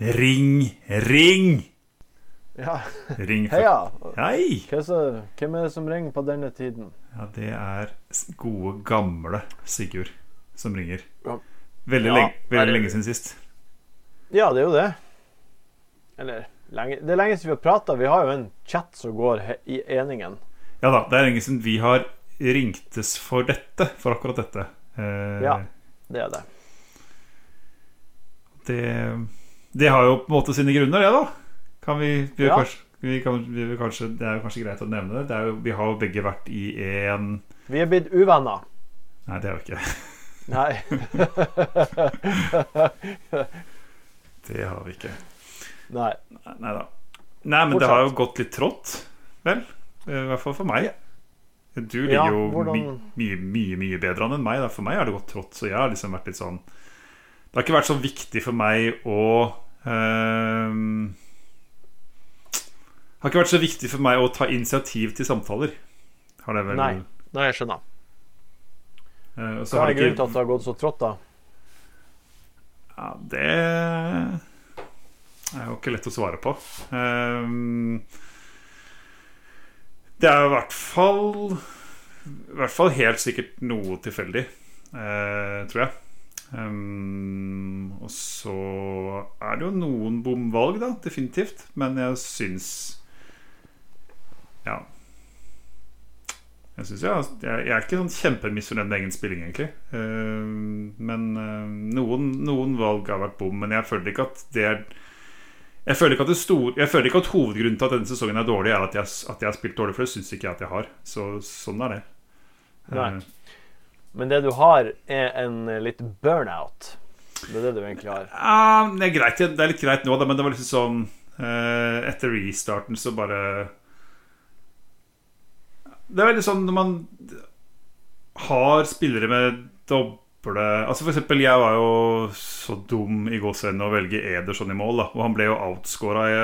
Ring, ring! Ja, Ring heia! Hei! Hvem er det som ringer på denne tiden? Ja, det er gode, gamle Sigurd som ringer. Ja. Veldig, Ja, lenge, veldig det- lenge siden sist. Ja, det er jo det. Eller lenge, Det er lenge siden vi har prata. Vi har jo en chat som går i eningen. Ja da, det er lenge siden vi har ringtes for dette, for akkurat dette. Eh, Ja. Det er det. det, det har jo på en måte sine grunner, det, da. Kan vi, vi, Ja. kanskje, vi, kan, vi kanskje, Det er jo kanskje greit å nevne det. det jo, vi har jo begge vært i en Vi er blitt uvenner. Nei, det er vi ikke. Nei. Det har vi ikke. Nei. Nei da. Nei, men det har jo gått litt trått, vel? I hvert fall for meg. Du ligger Ja, jo hvordan- my, mye, mye mye bedre an enn meg. Da. For meg har det gått trått, så jeg har liksom vært litt sånn Det har ikke vært så viktig for meg å ehm, Har ikke vært så viktig for meg å ta initiativ til samtaler. Har det vel Nei. Nei, jeg skjønner. Uh, Hva er det grunnen til at det har gått så trått, da? Ja, det er jo ikke lett å svare på. Ehm, det er i hvert fall I hvert fall helt sikkert noe tilfeldig, uh, tror jeg. Ehm, og så er det jo noen bomvalg, da, definitivt. Men jeg syns Ja. Jeg synes jeg, jeg, jeg er ikke sånn kjempemisfornøyd med egen spilling, egentlig. Uh, men uh, noen, noen valg har vært bom. Men jeg føler ikke at det er jeg føler, ikke at det stor, jeg føler ikke at hovedgrunnen til at denne sesongen er dårlig, er at jeg, at jeg har spilt dårlig, for det syns ikke jeg at jeg har. Så sånn er det. Nei. Eh, Men det du har, er en eh, litt burnout. Det er det du egentlig har. Ja, det er greit Det er litt greit nå, da, men det var liksom sånn eh, Etter restarten så bare Det er veldig sånn når man har spillere med doble Altså For eksempel, jeg var jo så dum i gåsehendene å velge Ederson i mål, da. Og han ble jo outscora i,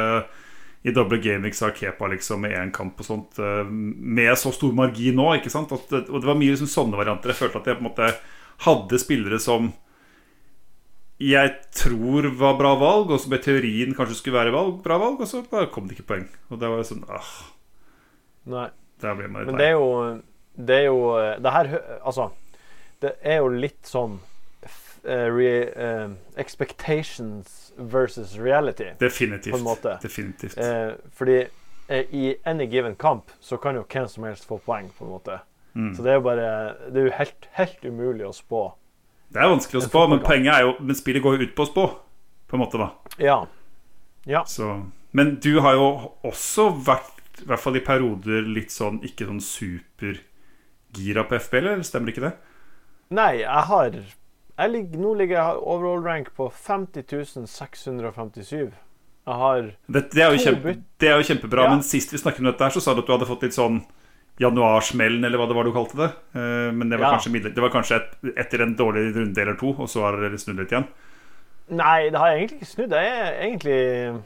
i doble gamings av Kepa liksom med én kamp og sånt. eh, Med så stor margin nå, ikke sant. At, og det var mye liksom, sånne varianter. Jeg følte at jeg på en måte hadde spillere som jeg tror var bra valg, og som i teorien kanskje skulle være valg, bra valg, og så kom det ikke poeng. Og det var jo sånn ah, Nei. Der ble man litt Men det er jo Det er jo Det her Altså, det er jo litt sånn eh, re, eh, Expectations versus reality, Definitivt. Definitivt. Eh, fordi eh, i any given kamp så kan jo hvem som helst få poeng, på en måte. Mm. Så det er jo bare Det er jo helt, helt umulig å spå. Det er vanskelig å spå, men poenget er jo Men spillet går jo ut på å spå, på en måte, da. Ja. Ja. Så, men du har jo også vært, i hvert fall i perioder, litt sånn ikke sånn supergira på FBL, eller stemmer ikke det? Nei, jeg har ligger, Nå ligger jeg overall rank på 50.657 Jeg har Det, det, er, kjempe, det er jo kjempebra, Ja. men sist vi snakket om dette, her så sa du at du hadde fått litt sånn januarsmellen, eller hva det var du kalte det. Eh, Men det var Ja. kanskje, det var kanskje et, etter en dårlig runde eller to, og så har dere snudd litt igjen. Nei, det har jeg egentlig ikke snudd. Jeg er egentlig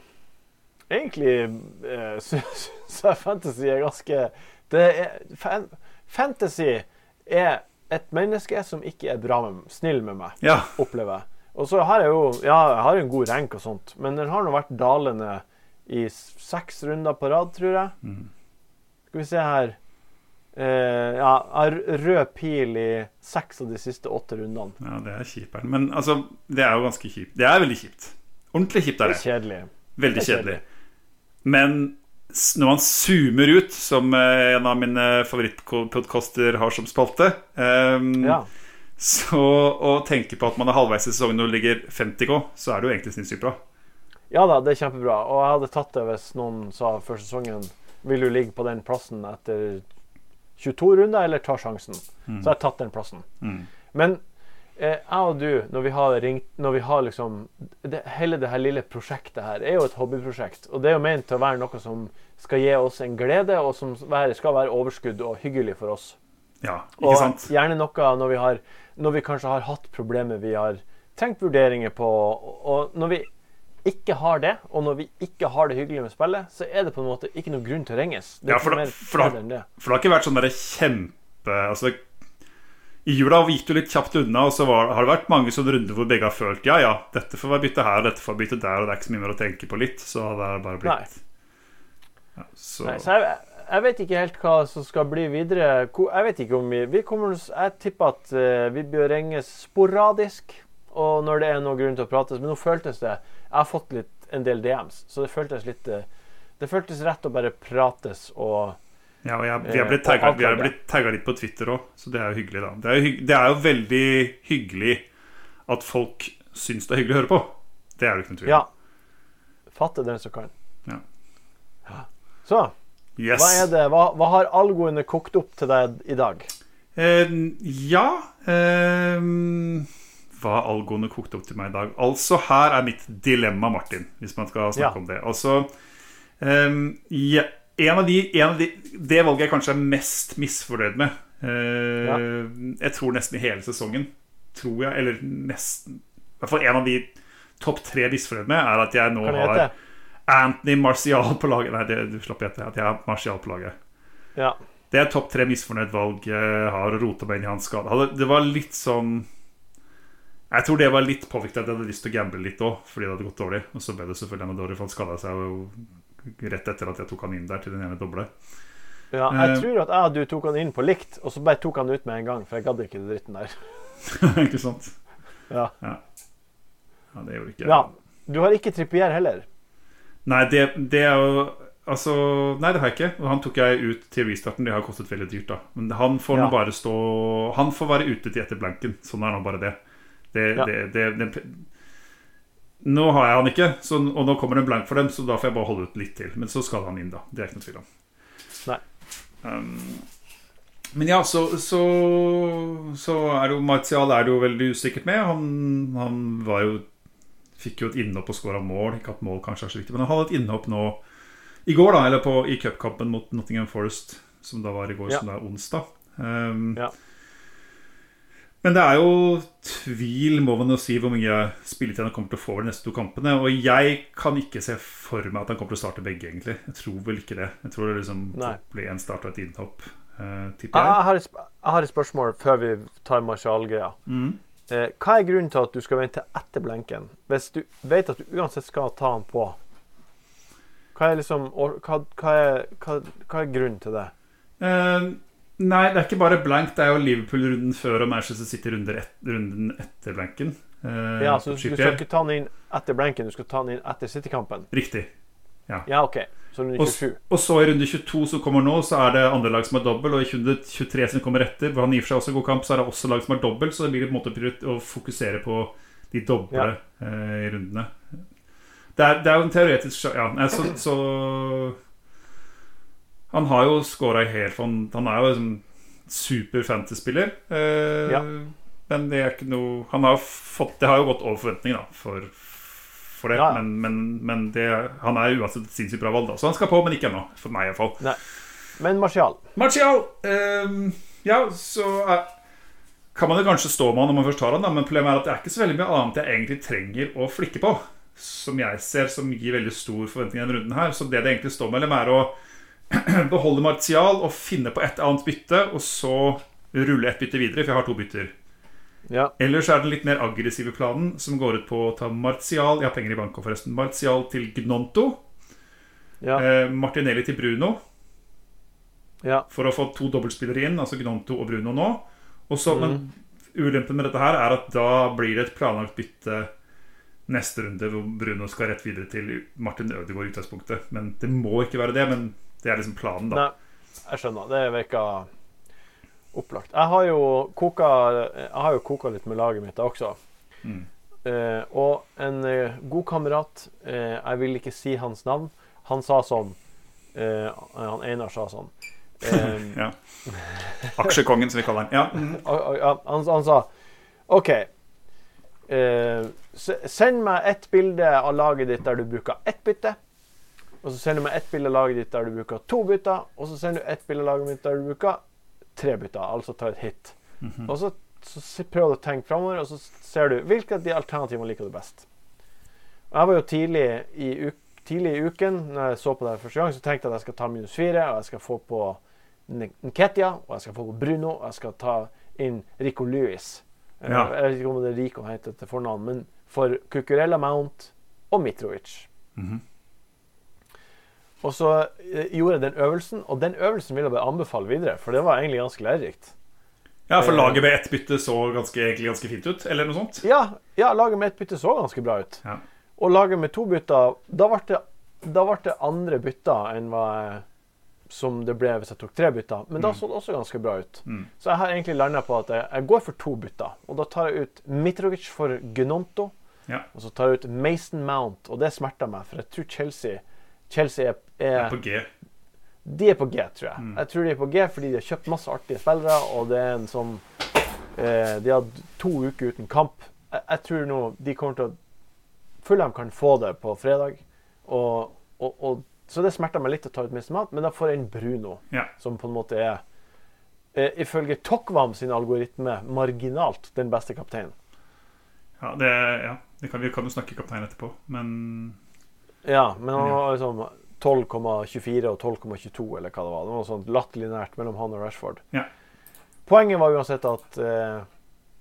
Egentlig uh, syns jeg fantasy er ganske det er, fan, Fantasy er et menneske som ikke er bra med, snill med meg, Ja. opplever jeg. Og så har jeg jo Ja, jeg har en god rank og sånt, men den har nå vært dalende i seks runder på rad, tror jeg. Mm. Skal vi se her Eh, ja, rød pil i seks av de siste åtte rundene. ja, det er kjipt. Men altså, det er jo ganske kjipt. Det er veldig kjipt. Ordentlig kjipt er Det det. er kjedelig. Veldig det er kjedelig. Men s- når man zoomer ut, som eh, en av mine favorittpodkaster har som spalte um, Ja. Så å tenke på at man er halvveis i sesongen og ligger 50K, så er det jo egentlig sinnssykt bra. Ja da, det er kjempebra. Og jeg hadde tatt det hvis noen sa før sesongen Vil du ligge på den plassen etter 22 runder, eller ta sjansen? Så jeg har tatt den plassen. Mm. Men jeg og du, når vi har ringt Når vi har liksom det, Hele det her lille prosjektet her er jo et hobbyprosjekt. Og det er jo ment til å være noe som skal gi oss en glede, og som skal være overskudd og hyggelig for oss. Ja, ikke Og sant? gjerne noe når vi, har, når vi kanskje har hatt problemer vi har trengt vurderinger på. Og, og når vi ikke har det, og når vi ikke har det hyggelig med spillet, så er det på en måte ikke noen grunn til å ringes. Det Ja, for da- for da-. For det har ikke vært sånn derre kjempe Altså, i jula gikk du litt kjapt unna, og så var, har det vært mange sånne runder hvor begge har følt ja, ja, dette får være bytte her, dette får bytte der, og det er ikke så mye mer å tenke på litt. Så det er bare blitt ja, så. Nei, så jeg, jeg vet ikke helt hva som skal bli videre. Jeg vet ikke om vi, vi kommer, Jeg tipper at eh, vi bør ringe sporadisk og når det er noen grunn til å prates. Men nå føltes det Jeg har fått litt, en del DMs, så det føltes litt eh, Det føltes rett å bare prates og Ja, og jeg, vi har blitt Eh, tagga, vi har blitt tagga litt på Twitter òg, så det er jo hyggelig, da. Det er jo, det er jo veldig hyggelig at folk syns det er hyggelig å høre på. Det er det ikke noen tvil om. Ja. Fatte den som kan. Ja. Ja. Så Yes. hva er det Hva, hva har algoene kokt opp til deg i dag? Eh, ja eh, Hva har algoene kokt opp til meg i dag? Altså, her er mitt dilemma, Martin, hvis man skal snakke Ja. om det. Altså eh, ja, en av de, en av de Det valget jeg kanskje er mest misfornøyd med eh, Ja. Jeg tror nesten i hele sesongen. Tror jeg, eller nesten I hvert fall en av de topp tre misfornøyd med, er at jeg nå har? Anthony Martial på laget. Nei, det, du slapp gjette. At jeg har Martial på laget. Ja. Det er topp tre misfornøyd valg jeg har rota meg inn i hans skade. Det var litt sånn Jeg tror det var litt påvirket at jeg hadde lyst til å gamble litt òg, fordi det hadde gått dårlig. Og så ble det selvfølgelig enda dårligere, for han skada seg jo rett etter at jeg tok han inn der til den ene doble. ja. Jeg Eh. tror at jeg og du tok han inn på likt, og så bare tok han ut med en gang. For jeg gadd ikke den dritten der. ikke sant? Ja. Ja, det gjorde ikke ja. Du har ikke Trippier heller. Nei, det, det er jo Altså, nei, det har jeg ikke. Han tok jeg ut til restarten. Det har kostet veldig dyrt, da. Men han får nå bare stå Han får være ute til etter blanken. Sånn er nå bare det. Ja. det, det, det Nå har jeg han ikke, så, og nå kommer en blank for dem, så da får jeg bare holde ut litt til. Men så skal han inn, da. Det er ikke noe tvil om. Nei. Um, men ja, så, så, så er jo Martial er det jo veldig usikkert med. Han, han var jo Fikk jo et innhopp og skåra mål. Ikke at mål kanskje er så viktig, men han hadde et innhopp nå i går, da, eller på, i cupkampen mot Nottingham Forest, som da var i går, Ja. som det er onsdag. Um, Ja. Men det er jo tvil, må man jo si, hvor mye spilletid han kommer til å få de neste to kampene. Og jeg kan ikke se for meg at han kommer til å starte begge, egentlig. Jeg tror vel ikke det. Jeg tror det liksom Nei. blir én start og et innhopp, uh, tipper jeg. jeg, har et, jeg har et spørsmål før vi tar Marcial-greia. Mm. Eh, hva er grunnen til at du skal vente etter blenken? Hvis du vet at du uansett skal ta han på, hva er liksom hva, hva, er, hva, er grunnen til det? Eh, nei, det er ikke bare blank. Det er jo Liverpool-runden før og Manchester City-runden et, runden etter blanken. Eh, Ja, så Du skal ikke ta den inn etter blanken, du skal ta den inn etter City-kampen? Riktig. Ja, ja, OK. Så runde Og, 27. og så i runde 22 som kommer nå, så er det andre lag som er dobbel. Og i runde 23 som kommer etter, hvor han gir seg også god kamp, så er det også lag som er dobbel. Så det blir på en måte å fokusere på de doble Ja. eh, rundene. Det er, det er jo en teoretisk Ja, så, så Han har jo scora helt fond. han er jo liksom super fantasy-spiller. Eh, Ja. Men det er ikke noe Han har fått Det har jo gått over forventning, da, for, for det. Ja, ja. Men, men, men det, han er uansett et sinnssykt bra valg, da. Så han skal på, men ikke ennå. For meg, iallfall. Nei. Men Martial Martial! Eh, ja, så er, kan man jo kanskje stå med han når man først har han, da, men problemet er at det er ikke så veldig mye annet jeg egentlig trenger å flikke på. Som jeg ser som gir veldig stor forventning i denne runden her. Så det det egentlig står mellom, er å beholde Martial og finne på et annet bytte, og så rulle ett bytte videre, for jeg har to bytter. Ja. Ellers er den litt mer aggressive planen, som går ut på å ta Martial Jeg har penger i banken, forresten. Martial til Gnonto. Ja. Eh, Martinelli til Bruno. ja. for å få to dobbeltspillere inn, altså Gnonto og Bruno nå. Og så, Mm. Men ulempen med dette her er at da blir det et planlagt bytte neste runde, hvor Bruno skal rett videre til Martin Ødegaard i utgangspunktet. Men det må ikke være det, men det er liksom planen, da. Nei, jeg skjønner. Det virker opplagt. Jeg har jo koka, har jo koka litt med laget mitt også. Mm. Eh, og en eh, god kamerat, eh, jeg vil ikke si hans navn, han sa sånn eh, Han Einar sa sånn eh, Ja. Aksjekongen, som vi kaller han. Ja. ja, han, han sa OK. Eh, send meg ett bilde av laget ditt der du bruker ett bytte. Og så sender du meg ett bilde av laget ditt der du bruker to bytter. Og så sender du ett bilde av laget mitt der du bruker tre bytter. Altså tar et hit. Mhm. Og så, så prøver du å tenke framover, og så ser du hvilke av de alternativene liker du best. Jeg var jo tidlig i, tidlig i uken når jeg så på det første gang, så tenkte jeg at jeg skal ta minus fire, og jeg skal få på Nketia, og jeg skal få på Bruno, og jeg skal ta inn Rico Lewis. Eh, Ja. Jeg vet ikke om det er Rico heter til fornavn, men for Cucurella Mount og Mitrovic. Mhm. Og så eh, gjorde jeg den øvelsen, og den øvelsen vil jeg bare anbefale videre, for det var egentlig ganske lærerikt. Ja, for Eh. laget med ett bytte så ganske, egentlig ganske fint ut, eller noe sånt. Ja, ja laget med ett bytte så ganske bra ut. Ja. Og laget med to bytter Da ble det, da ble det andre bytter enn hva som det ble hvis jeg tok tre bytter. Men da Mm. så det også ganske bra ut. Mm. Så jeg har egentlig landa på at jeg, jeg går for to bytter. Og da tar jeg ut Mitrovic for Gnonto. Ja. Og så tar jeg ut Mason Mount, og det smerter meg, for jeg tror Chelsea Chelsea er, er På G. De er på G, tror jeg. Mm. Jeg tror de er på G fordi de har kjøpt masse artige spillere, og det er en sånn eh, De har to uker uten kamp. Jeg, jeg tror nå de kommer til å Fulham kan få det på fredag, og, og, og så det smerter meg litt å ta ut Mason Mat, men da får jeg inn Bruno, Ja. som på en måte er eh, ifølge Tokvam sin algoritme marginalt den beste kapteinen. Ja, det, ja. Det kan, vi kan jo snakke kaptein etterpå, men Ja, men han var liksom 12,24 og 12,22, eller hva det var. Det var sånn latterlig nært mellom han og Rashford. Ja. Poenget var uansett at eh,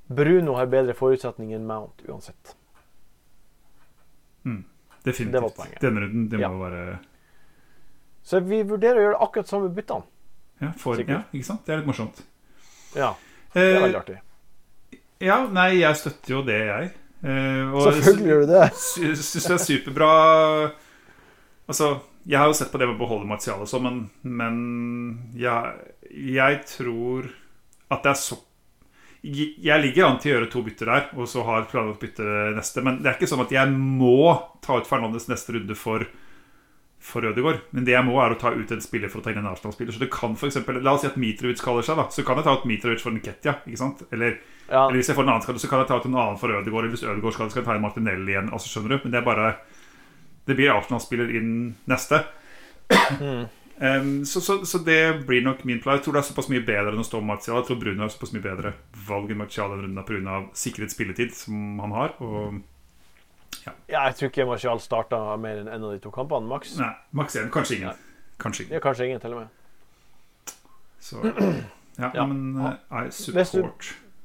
Bruno har bedre forutsetninger enn Mount uansett. definitivt. Det var poenget. Denne runden, det må Ja. være Så vi vurderer å gjøre akkurat samme byttene. ja, for, ja, ikke sant? Det er litt morsomt. Ja, det er Eh, veldig artig. ja, nei, jeg støtter jo det, jeg. Eh, og Selvfølgelig gjør du det. sy- Syns det er superbra Altså, jeg har jo sett på det med å beholde Martial og sånn, men, men jeg, jeg tror at det er så jeg ligger an til å gjøre to bytter der, og så har planlagt bytte neste. Men det er ikke sånn at jeg må ta ut Fernandes neste runde for, for Ødegaard. Men det jeg må, er å ta ut en spiller for å ta inn en Arsenal-spiller. Så det kan for eksempel, La oss si at Mitrovic kaller seg, da. Så kan jeg ta ut Mitrovic for Nketia. Ikke sant? Eller, Ja, eller hvis jeg får en annen skade, så kan jeg ta ut en annen for Ødegaard. Eller hvis Ødegaard skal, skal jeg ta inn Martinelli igjen. Altså, skjønner du? Men det er bare Det blir Arsenal-spiller inn neste. Mm. Um, så, så, så det blir nok min plan. Jeg tror det er såpass mye bedre enn å stå med Martial. Jeg tror Bruno er såpass mye bedre valg enn Martial den runden pga. sikret spilletid som han har. Og ja, jeg tror ikke Marcial starta mer enn en av de to kampene, maks. nei, maks én. Kanskje ingen. Kanskje ingen. Ja, kanskje ingen, til og med. Så ja, Ja. men uh, I Hvis du-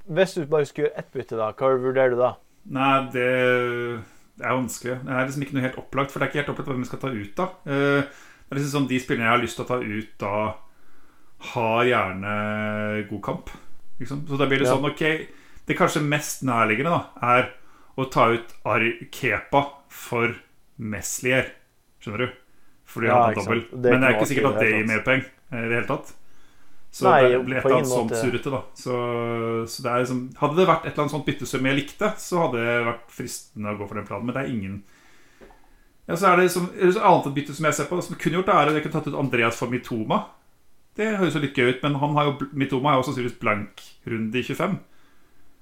Hvis du bare skulle gjøre ett bytte, da, hva vurderer du da? Nei, det, det er vanskelig. Det er liksom ikke noe helt opplagt. For det er ikke helt opplagt hvem vi skal ta ut, da. Eh, Det er liksom sånn De spillerne jeg har lyst til å ta ut da, har gjerne god kamp. Liksom. Så da blir det Ja. sånn Ok, det kanskje mest nærliggende da er å ta ut Ar Kepa for Meslier. Skjønner du? Fordi Ja, han har dobbel. er Men det er ikke ikke sikkert at det gir mer poeng eh, i det hele tatt. Så Nei, det ble et eller annet sånt surrete, da. Så, så det er liksom Hadde det vært et eller annet sånt byttesum jeg likte, så hadde det vært fristende å gå for den planen, men det er ingen Ja, så er det som, et annet et bytte som jeg ser på, som jeg kunne gjort, er at jeg kunne tatt ut Andreas for Mitoma. Det høres jo litt gøy ut, men han har jo, Mitoma har jo sannsynligvis blank runde i 25.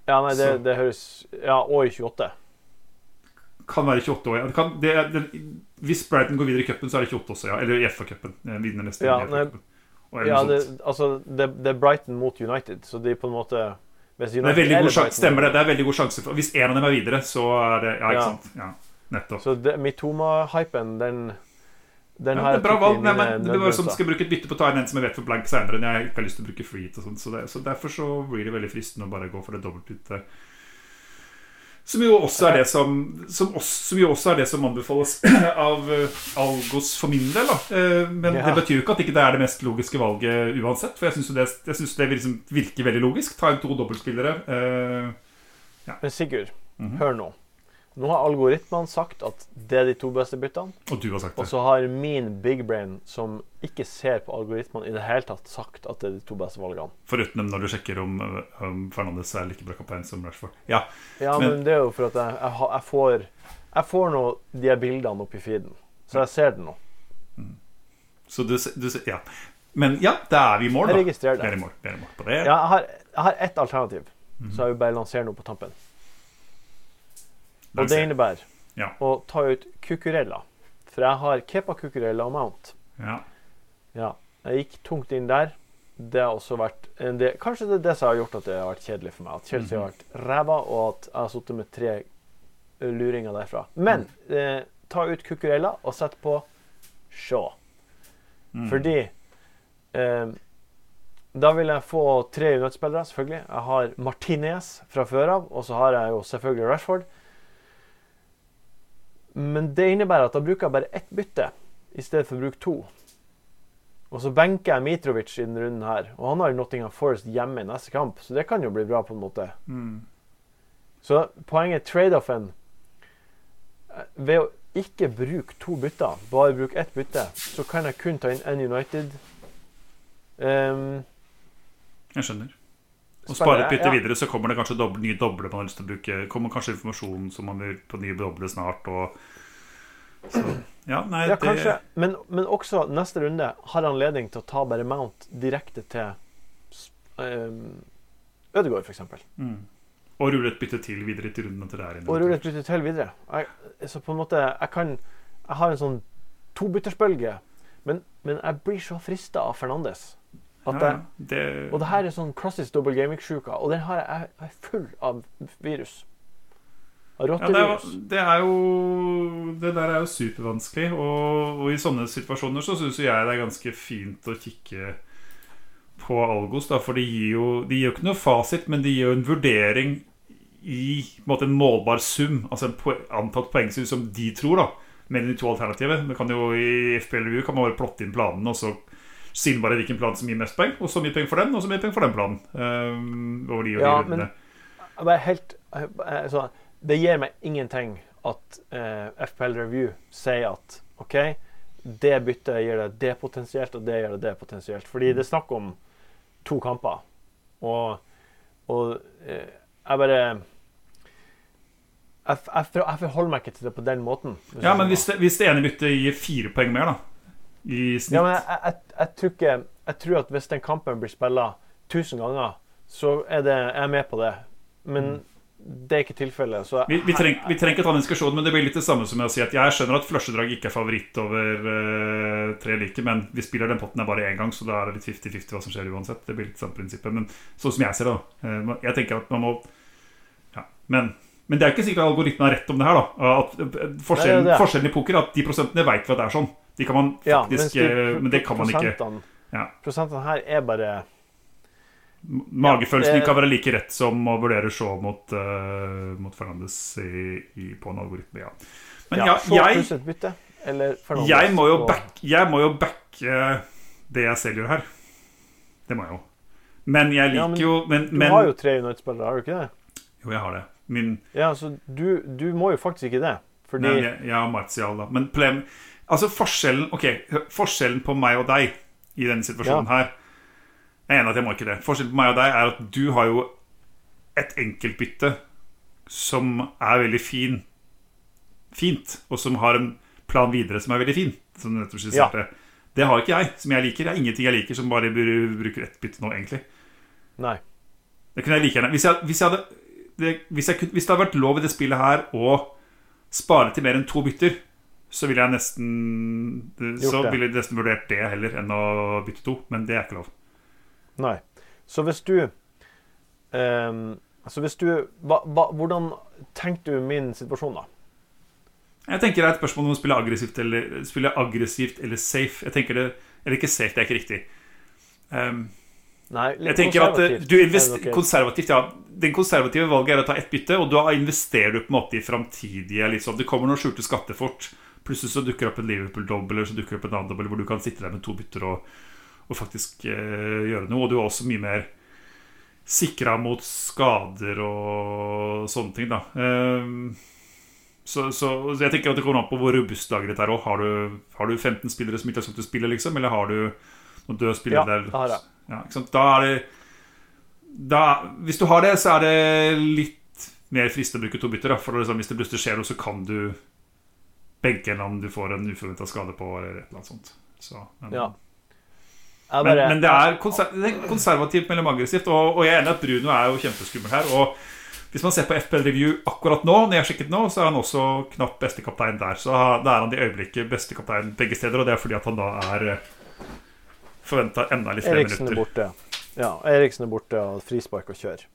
Ja, nei, det, det høres Ja, og i 28. Kan være 28 år. Ja. Det kan, det, hvis Brighton går videre i cupen, så er det 28 også, ja. Eller i FA-cupen. Eh, Vinner neste Ja, nei, Ja, det, altså, det, det er Brighton mot United, så de på en måte hvis Det er Brighton- stemmer det. Det er veldig god sjanse for Hvis en av dem er videre, så er det Ja, ikke Ja. sant. Ja, nettopp. Så Mitoma-hypen, den, den Ja, det er bra valg. Nei, men det bare som. Skal bruke et bytte på å ta inn en som jeg vet for blank senere, enn jeg ikke har lyst til å bruke free og sånt. Så, det, så derfor så blir det veldig fristende å bare gå for det dobbeltbyttet. Som jo også er det som Som, også, som jo også er det som anbefales av eh, Algos for min del. Da. Eh, Men Ja. det betyr jo ikke at ikke det er det mest logiske valget uansett. For jeg syns det, jeg synes det liksom virker veldig logisk. Ta inn to dobbeltspillere. eh, Men Sigurd, Mhm. hør nå. Nå har algoritmene sagt at det er de to beste byttene. Og du har sagt det. Og så har min big brain, som ikke ser på algoritmene i det hele tatt, sagt at det er de to beste valgene. Foruten når du sjekker om, om Fernandes er like bra kaptein som Rashford. Ja, Ja, Men- men, det er jo for at jeg, jeg, jeg får Jeg får nå de her bildene opp i feeden. Så jeg ser det nå. så du, du Ja. Men ja, da er vi i mål, da. Jeg registrerer Vi er det. i mål, vi er i mål på det. Ja, jeg har, jeg har ett alternativ, Mhm. så jeg vil bare lansere noe på tampen. Og det innebærer Ja. å ta ut kukureller. For jeg har Kepa Cucurella og Mount. Ja. Ja, jeg gikk tungt inn der. Det har også vært en del, Kanskje det er det som har gjort at det har vært kjedelig for meg. At Chelsea har vært ræva, og at jeg har sittet med tre luringer derfra. Men eh, ta ut kukurella og sett på Shaw. Mm. Fordi eh, Da vil jeg få tre United-spillere, selvfølgelig. Jeg har Martinez fra før av, og så har jeg jo selvfølgelig Rashford. Men det innebærer at da bruker jeg bare ett bytte i stedet for å bruke to. Og så benker jeg Mitrovic i denne runden her, og han har Nottingham Forest hjemme i neste kamp, så det kan jo bli bra på en måte. Mm. Så poenget trade-offen eh, Ved å ikke bruke to bytter, bare bruke ett bytte, så kan jeg kun ta inn en United. Um, Jeg skjønner. Og Spennende, spare et bytte ja. videre, så kommer det kanskje doble, nye doble man har lyst til å bruke. Kommer kanskje informasjon som man vil på nye doble snart. Og så, ja, nei, ja, det kanskje. Men, men også neste runde har anledning til å ta bare Mount direkte til um, Ødegård, f.eks. mm. Og rulle et bytte til videre til runden til der inne. Og rulle et bytte til videre. Jeg, så på en måte Jeg kan Jeg har en sånn tobyttersbølge, men, men jeg blir så frista av Fernandes. Ja, ja, det, Og det her er sånn klassisk double gaming-sjuka, og den har jeg, jeg er full av virus. Av ja, det, det er jo Det der er jo supervanskelig. Og, og i sånne situasjoner så syns jeg det er ganske fint å kikke på Algos, da, for de gir jo De gir jo ikke noe fasit, men de gir jo en vurdering i en, måte, en målbar sum, altså en po antatt poengsum som de tror, da. Mellom de to alternativene. Det kan jo I FPL Review kan man bare plotte inn planene, og så si bare hvilken plan som gir mest poeng, og så mye penger for den, og så mye penger for den planen. Um, over de og de Ja, rundene. Men, helt jeg, Det gir meg ingenting at uh, FPL Review sier at OK, det byttet gir deg det potensielt, og det gir deg det potensielt. Fordi det er snakk om to kamper. Og, og uh, jeg bare jeg, jeg, jeg forholder meg ikke til det på den måten. Ja, men hvis det, hvis det ene byttet gir fire poeng mer, da I snitt Ja, men jeg, jeg, jeg, tror ikke, jeg tror at hvis den kampen blir spilla 1000 ganger, så er det, jeg er med på det. Men det er ikke tilfellet. Så Mm. vi, vi, treng, vi trenger ikke ta den diskusjonen, men det blir litt det samme som å si at jeg skjønner at flushedrag ikke er favoritt over uh, tre like, men vi spiller den potten her bare én gang, så da er det litt 50-50 hva som skjer uansett. Det blir litt samme prinsippet. Men sånn som jeg ser det, da. eh, Jeg tenker at man må Ja, men men det er ikke sikkert at algoritmen har rett om det her. da At eh, forskjellen, Nei, det det. forskjellen i poker er at de prosentene vi at det er sånn. De kan man faktisk ja, de eh, Men det kan man ikke. Ja. Prosentene her er bare Magefølelsen Ja, det- kan være like rett som å vurdere Shaw mot, uh, mot Fernandes i, i, på en algoritme. Ja. Men ja, ja jeg, bytte, eller jeg, må jo og- back, backe det jeg selv gjør her. Det må jeg jo. Men jeg liker men jo men, Du men, har jo tre United-spillere, har du ikke det? Jo, jeg har det. Min, Ja, så du, du må jo faktisk ikke det. Fordi Nei, jeg, jeg har Martial, da. Men problem, altså forskjellen Ok, forskjellen på meg og deg i denne situasjonen her Jeg er enig at jeg må ikke det. Forskjellen på meg og deg er at du har jo et enkeltbytte som er veldig fin fint, og som har en plan videre som er veldig fin. Som du nettopp skisserte. Det har ikke jeg, som jeg liker. Det er ingenting jeg liker som bare bruker ett bytte nå, egentlig. Nei. Det kunne jeg like gjerne Hvis, jeg, hvis, jeg hadde, det, hvis, jeg, hvis det hadde vært lov i det spillet her å spare til mer enn to bytter, så ville jeg nesten Så det. ville jeg nesten vurdert det heller enn å bytte to. Men det er ikke lov. Nei. Så hvis du um, Så hvis du hva, hva, Hvordan tenkte du min situasjon, da? Jeg tenker det er et spørsmål om å spille aggressivt eller, spille aggressivt eller safe. Jeg tenker det, Eller ikke safe, det er ikke riktig. Um, Nei, litt eh, konservativt du er invest, konservativt, ja Den konservative valget er å ta ett bytte, og da investerer du på en måte i framtidige sånn, Det kommer noen skjulte skatter fort. Plutselig så dukker det opp en Liverpool-dobbel eller så dukker det opp en annen dobbel hvor du kan sitte der med to bytter og, og faktisk eh, gjøre noe. Og du er også mye mer sikra mot skader og sånne ting, da. Eh, så, så, så jeg tenker at det kommer an på hvor robust laget ditt er òg. Har, du- har du 15 spillere som ikke har sagt du spiller, liksom? Eller har du noen døde spillere Ja, der? det har jeg. Ja? Da er det da, Hvis du har det, så er det litt mer fristende å bruke to bytter. Da. For liksom, hvis det plutselig skjer noe, så kan du en eller om du får en uforventa skade på, eller et eller annet sånt. Så, men, Ja. Men, bare, men det er, konser er konservativt mellom aggressivt, og, og jeg er enig at Bruno er jo kjempeskummel her. Og hvis man ser på FPL Review akkurat nå, når jeg har sjekket nå, så er han også knapt bestekaptein der. Så da er han i øyeblikket bestekaptein begge steder, og det er fordi at han da er forventa enda litt flere Eriksen er minutter. borte. Ja, Eriksen er borte og frispark og kjør.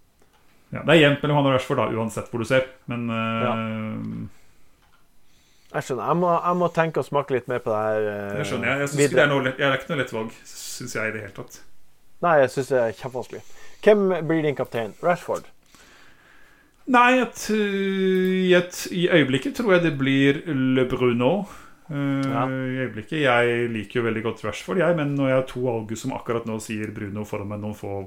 Ja, det er jevnt mellom han og Rashford, da, uansett hvor du ser. Men eh, Jeg skjønner. Jeg må, jeg må tenke og smake litt mer på det her. Uh, jeg skjønner jeg. Jeg, synes ikke det er, noe jeg er ikke noe lett valg, syns jeg i det hele tatt. Nei, jeg syns det er kjempevanskelig. Hvem blir din kaptein? Rashford? Nei, et, i, et, i øyeblikket tror jeg det blir Le Bruno. Uh, Ja. I øyeblikket Jeg liker jo veldig godt Rashford, jeg, men når jeg har to valg som akkurat nå sier Bruno foran meg noen få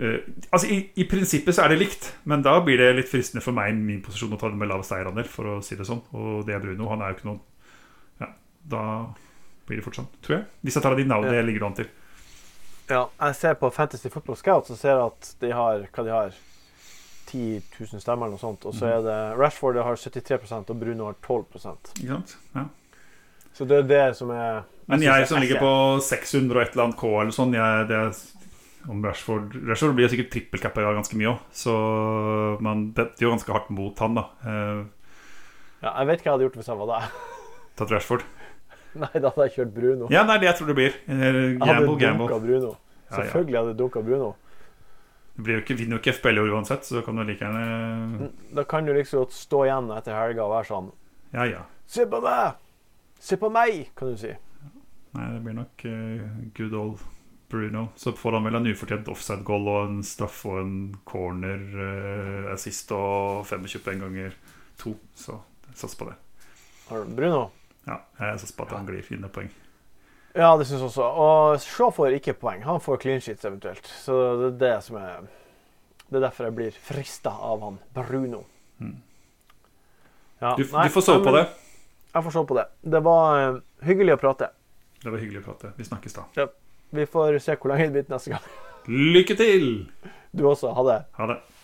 uh, Altså i, I prinsippet så er det likt, men da blir det litt fristende for meg i min posisjon å ta det med lav seierandel, for å si det sånn. Og det er Bruno. Han er jo ikke noen Ja, da blir det fort sånn, tror jeg. Jeg tar de Ja. det ligger an til. Ja, jeg ser på Fantasy Football Scout så ser jeg at de har hva de har 10 000 stemmer eller noe sånt. Og så er det Rashford har 73% og Bruno har 12 Ikke sant? Ja. Så det er det som er Men synes jeg som ligger på 600 og et eller annet K eller sånn jeg, det er, Om Rashford Rashford blir sikkert trippelcappa ganske mye òg, så man detter jo ganske hardt mot han, da. Eh, Ja, jeg vet hva jeg hadde gjort hvis jeg var deg. tatt Rashford. Nei, da hadde jeg kjørt Bruno. Ja, er det jeg tror det blir. Eh, Gamble, gamble. Bruno. Selvfølgelig hadde jeg dunka Bruno. Det blir jo ikke, vinner jo ikke i år uansett, så kan du like gjerne Da kan du liksom stå igjen etter helga og være sånn Ja, ja. Se på meg! Se på meg, kan du si. Nei, det blir nok uh, good old Bruno. Så får han vel en ufortjent offside-goal og en straff og en corner eh, og 25 poeng ganger to. Så satser på det. Bruno? Ja, jeg satser på at han glir fine poeng. Ja, det syns jeg også. Og Shaw får ikke poeng. Han får clean sheets eventuelt. Så det er det som er Det er derfor jeg blir frista av han Bruno. Mm. Ja, Du, nei, du får sove på det. Jeg får sove på det. Det var eh, hyggelig å prate. Det var hyggelig å prate. Vi snakkes da. Vi får se hvor lang det blir neste gang. Lykke til! Du også. Ha det. Ha det.